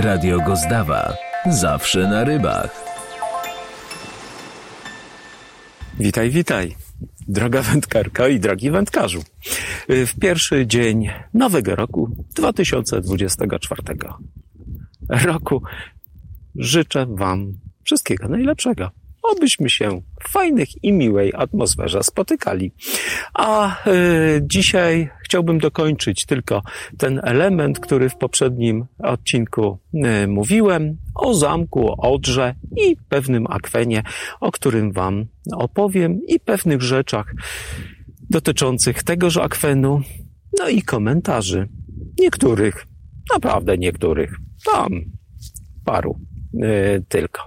Radio Gozdawa. Zawsze na rybach. Witaj, witaj. Droga wędkarka i drogi wędkarzu. W pierwszy dzień nowego roku 2024 roku życzę Wam wszystkiego najlepszego obyśmy się w fajnych i miłej atmosferze spotykali. A y, dzisiaj chciałbym dokończyć tylko ten element, który w poprzednim odcinku y, mówiłem o zamku, o Odrze i pewnym akwenie, o którym Wam opowiem i pewnych rzeczach dotyczących tegoż akwenu, no i komentarzy. Niektórych, naprawdę niektórych, tam paru y, tylko.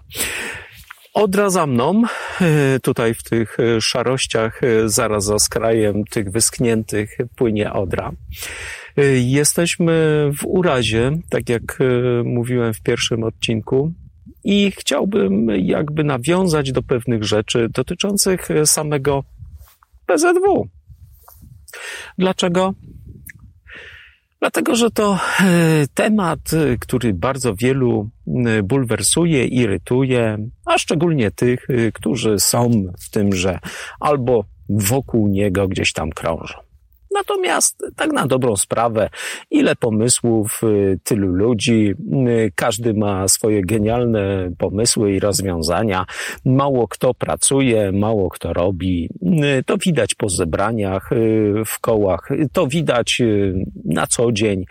Odra za mną, e, tutaj w tych e, szarościach, e, zaraz za skrajem tych wyschniętych płynie Odra. Jesteśmy w urazie, tak jak mówiłem w pierwszym odcinku, i chciałbym jakby nawiązać do pewnych rzeczy dotyczących samego PZW. Dlaczego? Dlatego, że to e, temat, e, który bardzo wielu e, bulwersuje, irytuje, a szczególnie tych, którzy są w tymże albo wokół niego gdzieś tam krążą. Natomiast tak na dobrą sprawę, ile pomysłów, y, tylu ludzi, y, każdy ma swoje genialne pomysły i rozwiązania. Mało kto pracuje, mało kto robi. Y, to widać po zebraniach w kołach, to widać na co dzień,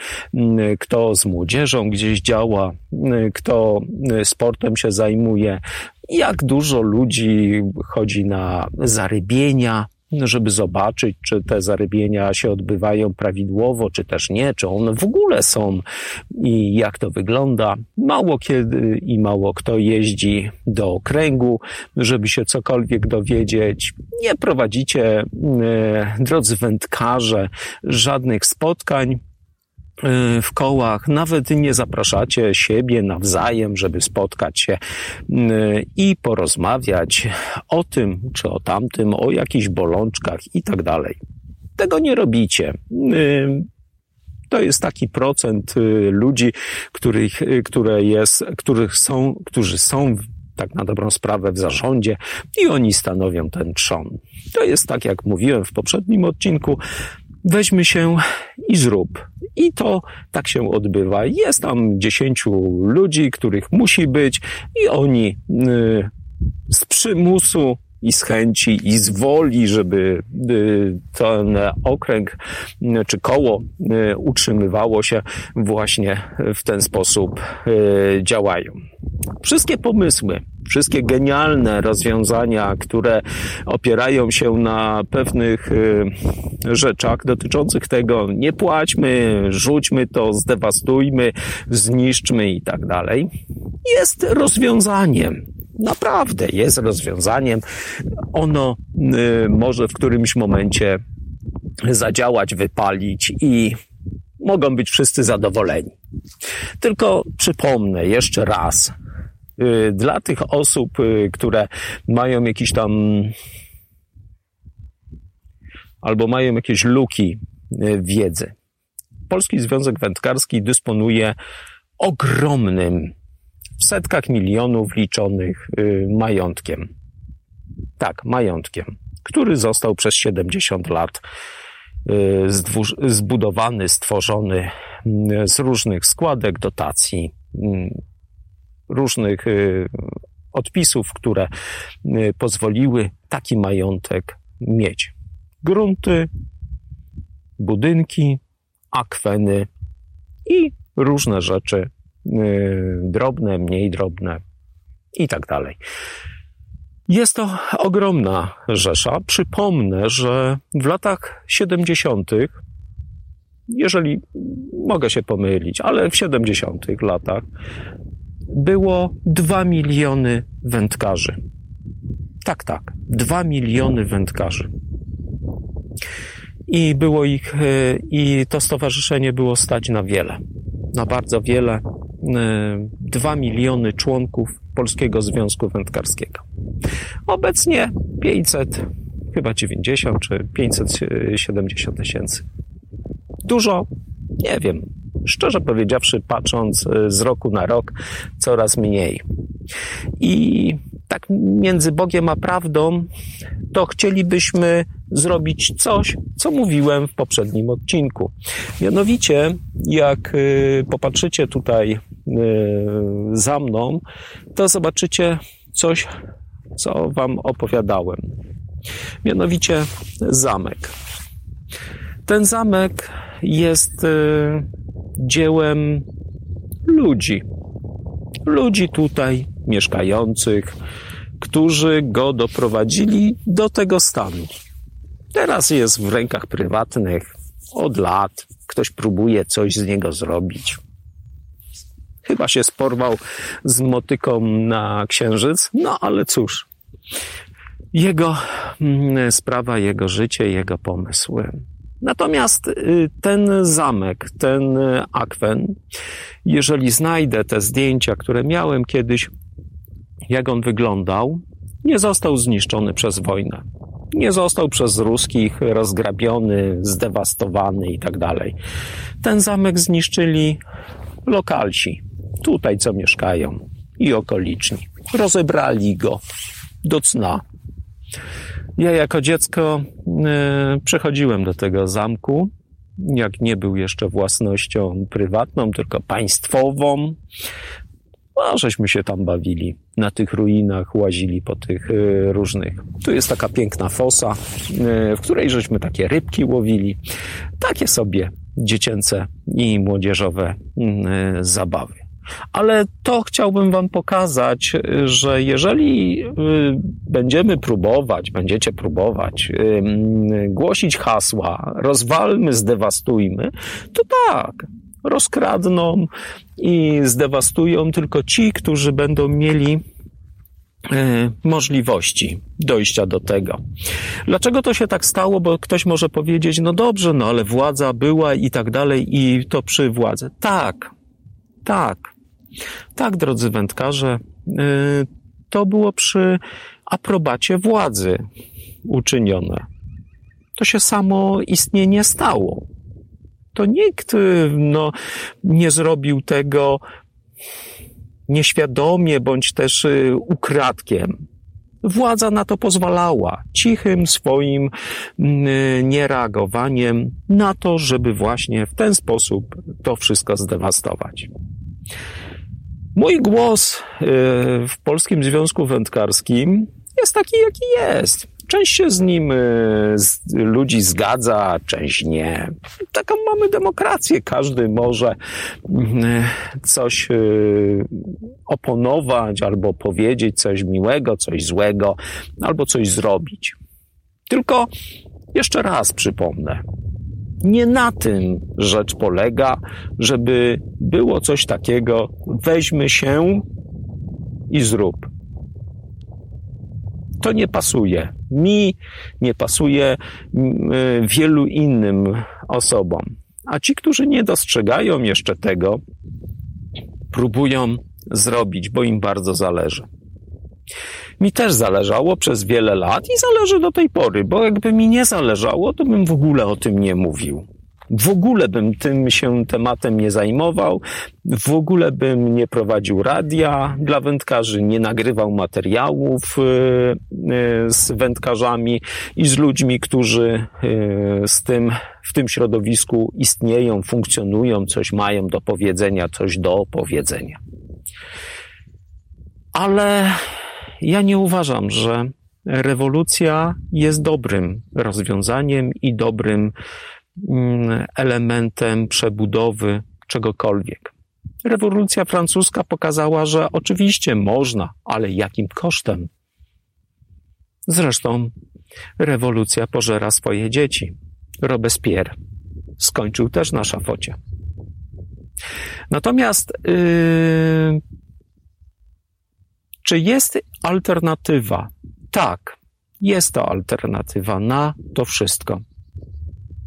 kto z młodzieżą gdzieś działa, kto sportem się zajmuje, jak dużo ludzi chodzi na zarybienia, żeby zobaczyć, czy te zarybienia się odbywają prawidłowo, czy też nie, czy one w ogóle są i jak to wygląda. Mało kiedy i mało kto jeździ do okręgu, żeby się cokolwiek dowiedzieć. Nie prowadzicie, e, drodzy wędkarze, żadnych spotkań, w kołach, nawet nie zapraszacie siebie nawzajem, żeby spotkać się y, i porozmawiać o tym czy o tamtym, o jakichś bolączkach i tak dalej. Tego nie robicie. Y, to jest taki procent ludzi, których, które jest, których są, którzy są tak na dobrą sprawę w zarządzie i oni stanowią ten trzon. To jest tak, jak mówiłem w poprzednim odcinku, weźmy się i zrób. I to tak się odbywa. Jest tam dziesięciu ludzi, których musi być i oni y, z przymusu i z chęci i z woli, żeby y, ten okręg y, czy koło y, utrzymywało się właśnie w ten sposób działają. Wszystkie pomysły, wszystkie genialne rozwiązania, które opierają się na pewnych rzeczach dotyczących tego, nie płaćmy, rzućmy to, zdewastujmy, zniszczmy i tak dalej, jest rozwiązaniem naprawdę jest rozwiązaniem. Ono y, może w którymś momencie zadziałać, wypalić i mogą być wszyscy zadowoleni. Tylko przypomnę jeszcze raz, y, dla tych osób, y, które mają jakiś tam albo mają jakieś luki wiedzy. Polski Związek Wędkarski dysponuje ogromnym w setkach milionów liczonych y, majątkiem. Tak, majątkiem, który został przez 70 lat y, zbudowany, stworzony y, z różnych składek, dotacji, różnych odpisów, które pozwoliły taki majątek mieć. Grunty, budynki, akweny i różne rzeczy Y, drobne, mniej drobne i tak dalej. Jest to ogromna rzesza. Przypomnę, że w latach 70., jeżeli mogę się pomylić, ale w 70. latach było 2 miliony wędkarzy. Tak, tak, 2 miliony wędkarzy. I było ich, y, i to stowarzyszenie było stać na wiele, na bardzo wiele. 2 e, miliony członków Polskiego Związku Wędkarskiego. Obecnie 500, chyba 90 czy 570 tysięcy. Dużo? Nie wiem. Szczerze powiedziawszy, patrząc y, z roku na rok, coraz mniej. I tak między Bogiem a prawdą, to chcielibyśmy zrobić coś, co mówiłem w poprzednim odcinku. Mianowicie, jak y, popatrzycie tutaj y, za mną, to zobaczycie coś, co Wam opowiadałem. Mianowicie zamek. Ten zamek jest dziełem ludzi. Ludzi tutaj mieszkających, którzy go doprowadzili do tego stanu. Teraz jest w rękach prywatnych od lat. Ktoś próbuje coś z niego zrobić. Chyba się sporwał z motyką na księżyc, no ale cóż. Jego mm, sprawa, jego życie, jego pomysły. Natomiast y, ten zamek, ten akwen, jeżeli znajdę te zdjęcia, które miałem kiedyś, jak on wyglądał, nie został zniszczony przez wojnę. Nie został przez ruskich rozgrabiony, zdewastowany i tak. Ten zamek zniszczyli lokalsi, tutaj co mieszkają i okoliczni. Rozebrali go do cna. Ja jako dziecko e, przechodziłem do tego zamku, jak nie był jeszcze własnością prywatną, tylko państwową. A żeśmy się tam bawili. Na tych ruinach łazili po tych e, różnych. Tu jest taka piękna fosa, e, w której żeśmy takie rybki łowili. Takie sobie dziecięce i młodzieżowe zabawy. Ale to chciałbym Wam pokazać, że jeżeli y, będziemy próbować, będziecie próbować y, głosić hasła, rozwalmy, zdewastujmy, to tak, rozkradną i zdewastują tylko ci, którzy będą mieli y, możliwości dojścia do tego. Dlaczego to się tak stało? Bo ktoś może powiedzieć, no dobrze, no ale władza była i tak dalej i to przy władzy. Tak, tak. Tak, drodzy wędkarze, y, to było przy aprobacie władzy uczynione. To się samo istnienie stało. To nikt y, no, nie zrobił tego nieświadomie bądź też y, ukradkiem. Władza na to pozwalała, cichym swoim niereagowaniem na to, żeby właśnie w ten sposób to wszystko zdewastować. Mój głos y, w Polskim Związku Wędkarskim jest taki, jaki jest. Część się z nim y, z ludzi zgadza, część nie. Taką mamy demokrację. Każdy może y, coś oponować, albo powiedzieć coś miłego, coś złego, albo coś zrobić. Tylko jeszcze raz przypomnę. Nie na tym rzecz polega, żeby było coś takiego, weźmy się i zrób. To nie pasuje. Mi nie pasuje wielu innym osobom. A ci, którzy nie dostrzegają jeszcze tego, próbują zrobić, bo im bardzo zależy mi też zależało przez wiele lat i zależy do tej pory, bo jakby mi nie zależało, to bym w ogóle o tym nie mówił. W ogóle bym tym się tematem nie zajmował, w ogóle bym nie prowadził radia dla wędkarzy, nie nagrywał materiałów y, y, z wędkarzami i z ludźmi, którzy y, z tym, w tym środowisku istnieją, funkcjonują, coś mają do powiedzenia, coś do opowiedzenia. Ale ja nie uważam, że rewolucja jest dobrym rozwiązaniem i dobrym mm, elementem przebudowy czegokolwiek. Rewolucja francuska pokazała, że oczywiście można, ale jakim kosztem? Zresztą rewolucja pożera swoje dzieci. Robespierre skończył też na szafocie. Natomiast yy, czy jest alternatywa? Tak, jest to alternatywa na to wszystko.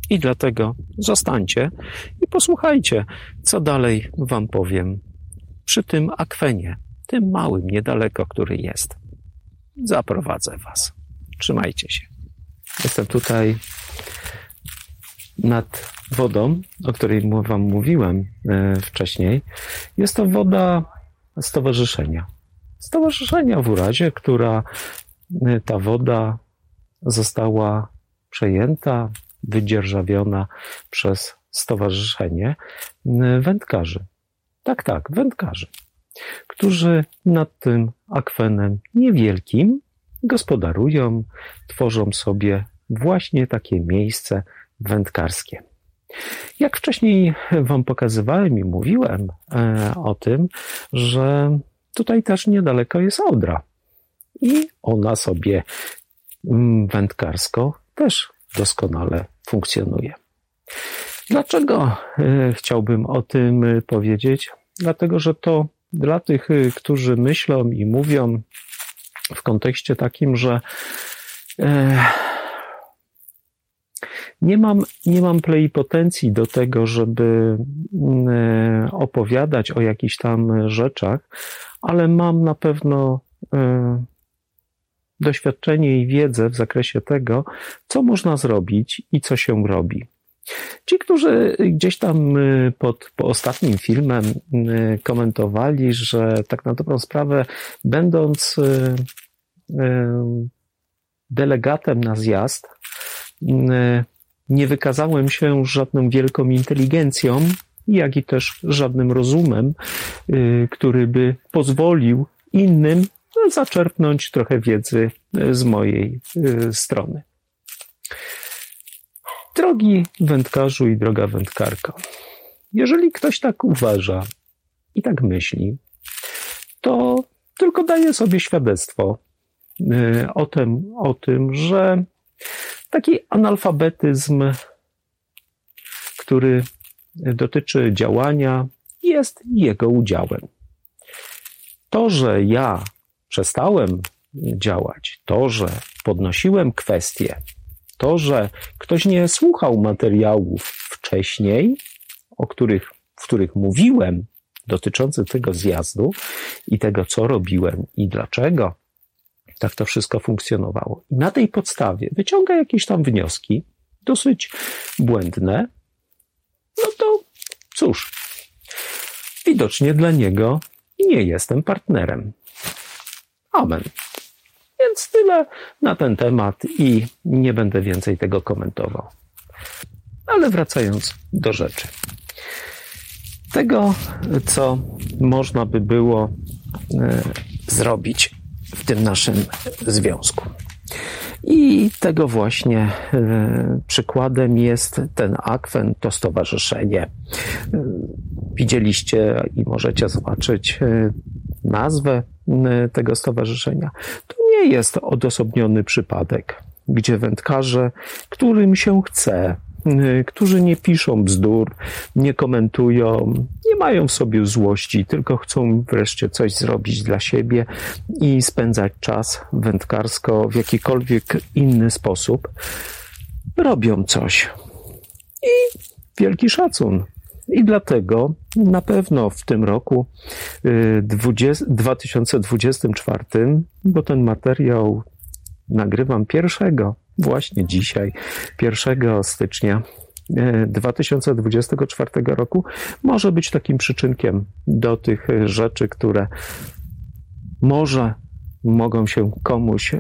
I dlatego zostańcie i posłuchajcie, co dalej Wam powiem przy tym akwenie, tym małym, niedaleko, który jest. Zaprowadzę Was. Trzymajcie się. Jestem tutaj nad wodą, o której Wam mówiłem e, wcześniej, jest to woda stowarzyszenia. Stowarzyszenia w Urazie, która e, ta woda została przejęta, wydzierżawiona przez Stowarzyszenie Wędkarzy. Tak, tak, wędkarzy, którzy nad tym akwenem niewielkim gospodarują, tworzą sobie właśnie takie miejsce wędkarskie. Jak wcześniej Wam pokazywałem i mówiłem e, o tym, że tutaj też niedaleko jest Odra. I ona sobie mm, wędkarsko też doskonale funkcjonuje. Dlaczego e, chciałbym o tym powiedzieć? Dlatego, że to dla tych, e, którzy myślą i mówią w kontekście takim, że nie mam, nie mam pleipotencji do tego, żeby mm, e, opowiadać o jakichś tam rzeczach, ale mam na pewno e, doświadczenie i wiedzę w zakresie tego, co można zrobić i co się robi. Ci, którzy gdzieś tam e, pod, po ostatnim filmem komentowali, że tak na dobrą sprawę, będąc delegatem na zjazd, nie wykazałem się żadną wielką inteligencją, jak i też żadnym rozumem, y, który by pozwolił innym zaczerpnąć trochę wiedzy y, z mojej strony. Drogi wędkarzu i droga wędkarka, jeżeli ktoś tak uważa i tak myśli, to tylko daje sobie świadectwo o tym, o tym że Taki analfabetyzm, który dotyczy działania, jest jego udziałem. To, że ja przestałem działać, to, że podnosiłem kwestie, to, że ktoś nie słuchał materiałów wcześniej, o których, w których mówiłem, dotyczących tego zjazdu i tego, co robiłem i dlaczego, tak to wszystko funkcjonowało. I na tej podstawie wyciąga jakieś tam wnioski, dosyć błędne, no to cóż, widocznie dla niego nie jestem partnerem. Amen. Więc tyle na ten temat i nie będę więcej tego komentował. Ale wracając do rzeczy. Tego, co można by było e, zrobić w tym naszym związku. I tego właśnie e, przykładem jest ten akwen, to stowarzyszenie. E, widzieliście i możecie zobaczyć e, nazwę tego stowarzyszenia. To nie jest odosobniony przypadek, gdzie wędkarze, którym się chce, którzy nie piszą bzdur, nie komentują, nie mają w sobie złości, tylko chcą wreszcie coś zrobić dla siebie i spędzać czas wędkarsko w jakikolwiek inny sposób, robią coś. I wielki szacun. I dlatego na pewno w tym roku 20, 2024, bo ten materiał nagrywam pierwszego, właśnie dzisiaj, 1 stycznia 2024 e, roku, może być takim przyczynkiem do tych rzeczy, które może mogą się komuś e,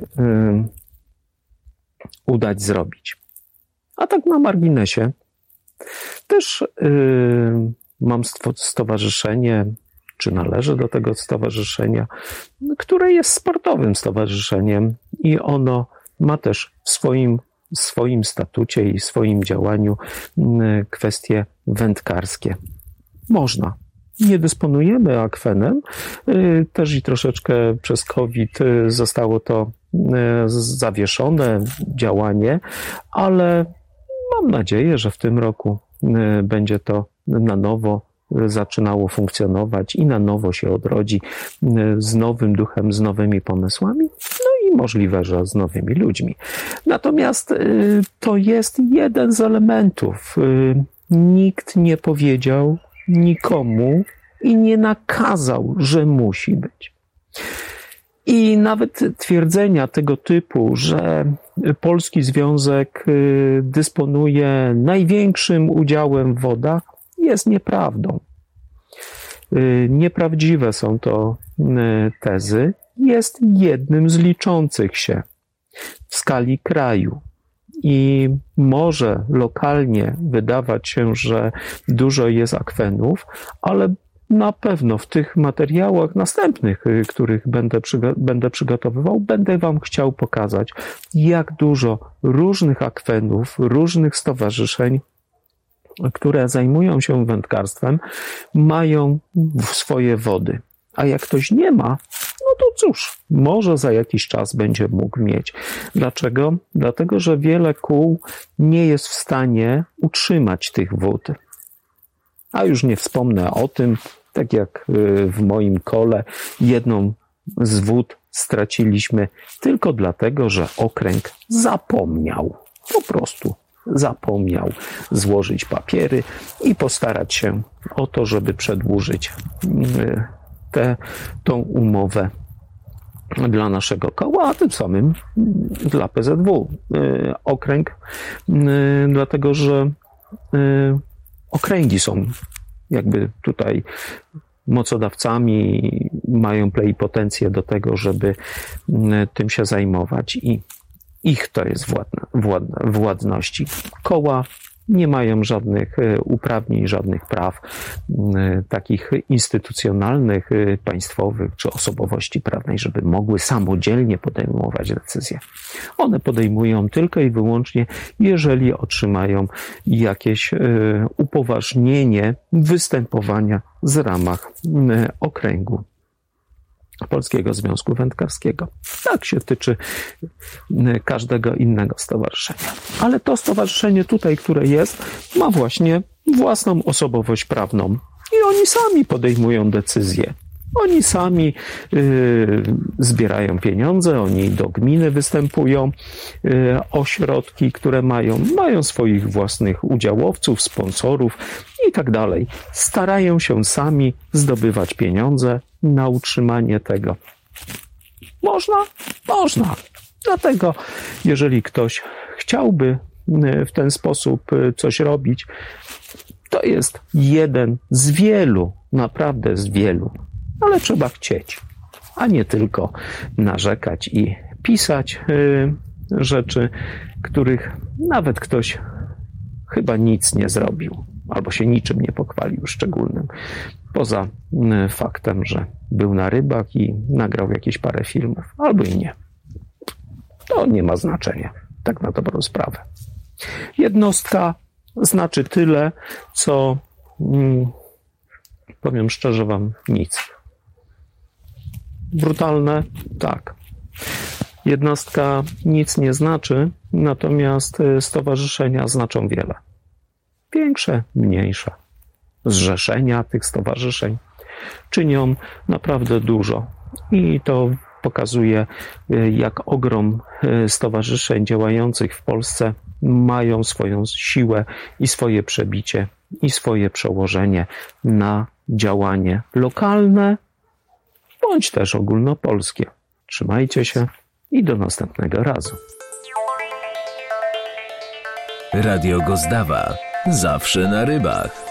udać zrobić. A tak na marginesie, też e, mam stowarzyszenie, czy należę do tego stowarzyszenia, które jest sportowym stowarzyszeniem i ono ma też w swoim, swoim statucie i swoim działaniu mm, kwestie wędkarskie. Można. Nie dysponujemy akwenem, y, też i troszeczkę przez COVID y, zostało to y, zawieszone działanie, ale mam nadzieję, że w tym roku będzie to na nowo zaczynało funkcjonować i na nowo się odrodzi z nowym duchem, z nowymi pomysłami. No możliwe, że z nowymi ludźmi. Natomiast y, to jest jeden z elementów. Y, nikt nie powiedział nikomu i nie nakazał, że musi być. I nawet twierdzenia tego typu, że Polski Związek y, dysponuje największym udziałem w wodach, jest nieprawdą. Nieprawdziwe są to tezy. Jest jednym z liczących się w skali kraju. I może lokalnie wydawać się, że dużo jest akwenów, ale na pewno w tych materiałach następnych, y, których będę, będę przygotowywał, będę Wam chciał pokazać, jak dużo różnych akwenów, różnych stowarzyszeń, które zajmują się wędkarstwem, mają swoje wody. A jak ktoś nie ma, to cóż, może za jakiś czas będzie mógł mieć. Dlaczego? Dlatego, że wiele kół nie jest w stanie utrzymać tych wód. A już nie wspomnę o tym, tak jak y, w moim kole, jedną z wód straciliśmy tylko dlatego, że okręg zapomniał. Po prostu zapomniał złożyć papiery i postarać się o to, żeby przedłużyć y, tę tą umowę dla naszego koła, a tym samym dla PZW. Y, okręg, dlatego że okręgi są jakby tutaj mocodawcami mają plenipotencję do tego, żeby tym się zajmować i ich to jest władna, władna, władności. Koła nie mają żadnych e, uprawnień, żadnych praw e, takich instytucjonalnych, e, państwowych czy osobowości prawnej, żeby mogły samodzielnie podejmować decyzje. One podejmują tylko i wyłącznie, jeżeli otrzymają jakieś upoważnienie występowania z ramach okręgu Polskiego Związku Wędkarskiego. Tak się tyczy każdego innego stowarzyszenia. Ale to stowarzyszenie tutaj, które jest, ma właśnie własną osobowość prawną. I oni sami podejmują decyzje. Oni sami y, zbierają pieniądze, oni do gminy występują y, o środki, które mają, mają swoich własnych udziałowców, sponsorów i tak dalej. Starają się sami zdobywać pieniądze na utrzymanie tego. Można? Można. Dlatego, jeżeli ktoś chciałby y, w ten sposób y, coś robić, to jest jeden z wielu, naprawdę z wielu ale trzeba chcieć, a nie tylko narzekać i pisać y, rzeczy, których nawet ktoś chyba nic nie zrobił, albo się niczym nie pochwalił szczególnym, poza y, faktem, że był na rybach i nagrał jakieś parę filmów, albo i nie. To nie ma znaczenia, tak na dobrą sprawę. Jednostka znaczy tyle, co mm, powiem szczerze wam nic. Brutalne? Tak. Jednostka nic nie znaczy, natomiast e, stowarzyszenia znaczą wiele. Większe, mniejsze. Zrzeszenia tych stowarzyszeń czynią naprawdę dużo. I to pokazuje, e, jak ogrom e, stowarzyszeń działających w Polsce mają swoją siłę i swoje przebicie i swoje przełożenie na działanie lokalne, bądź też ogólnopolskie. Trzymajcie się i do następnego razu. Radio Gozdawa. Zawsze na rybach.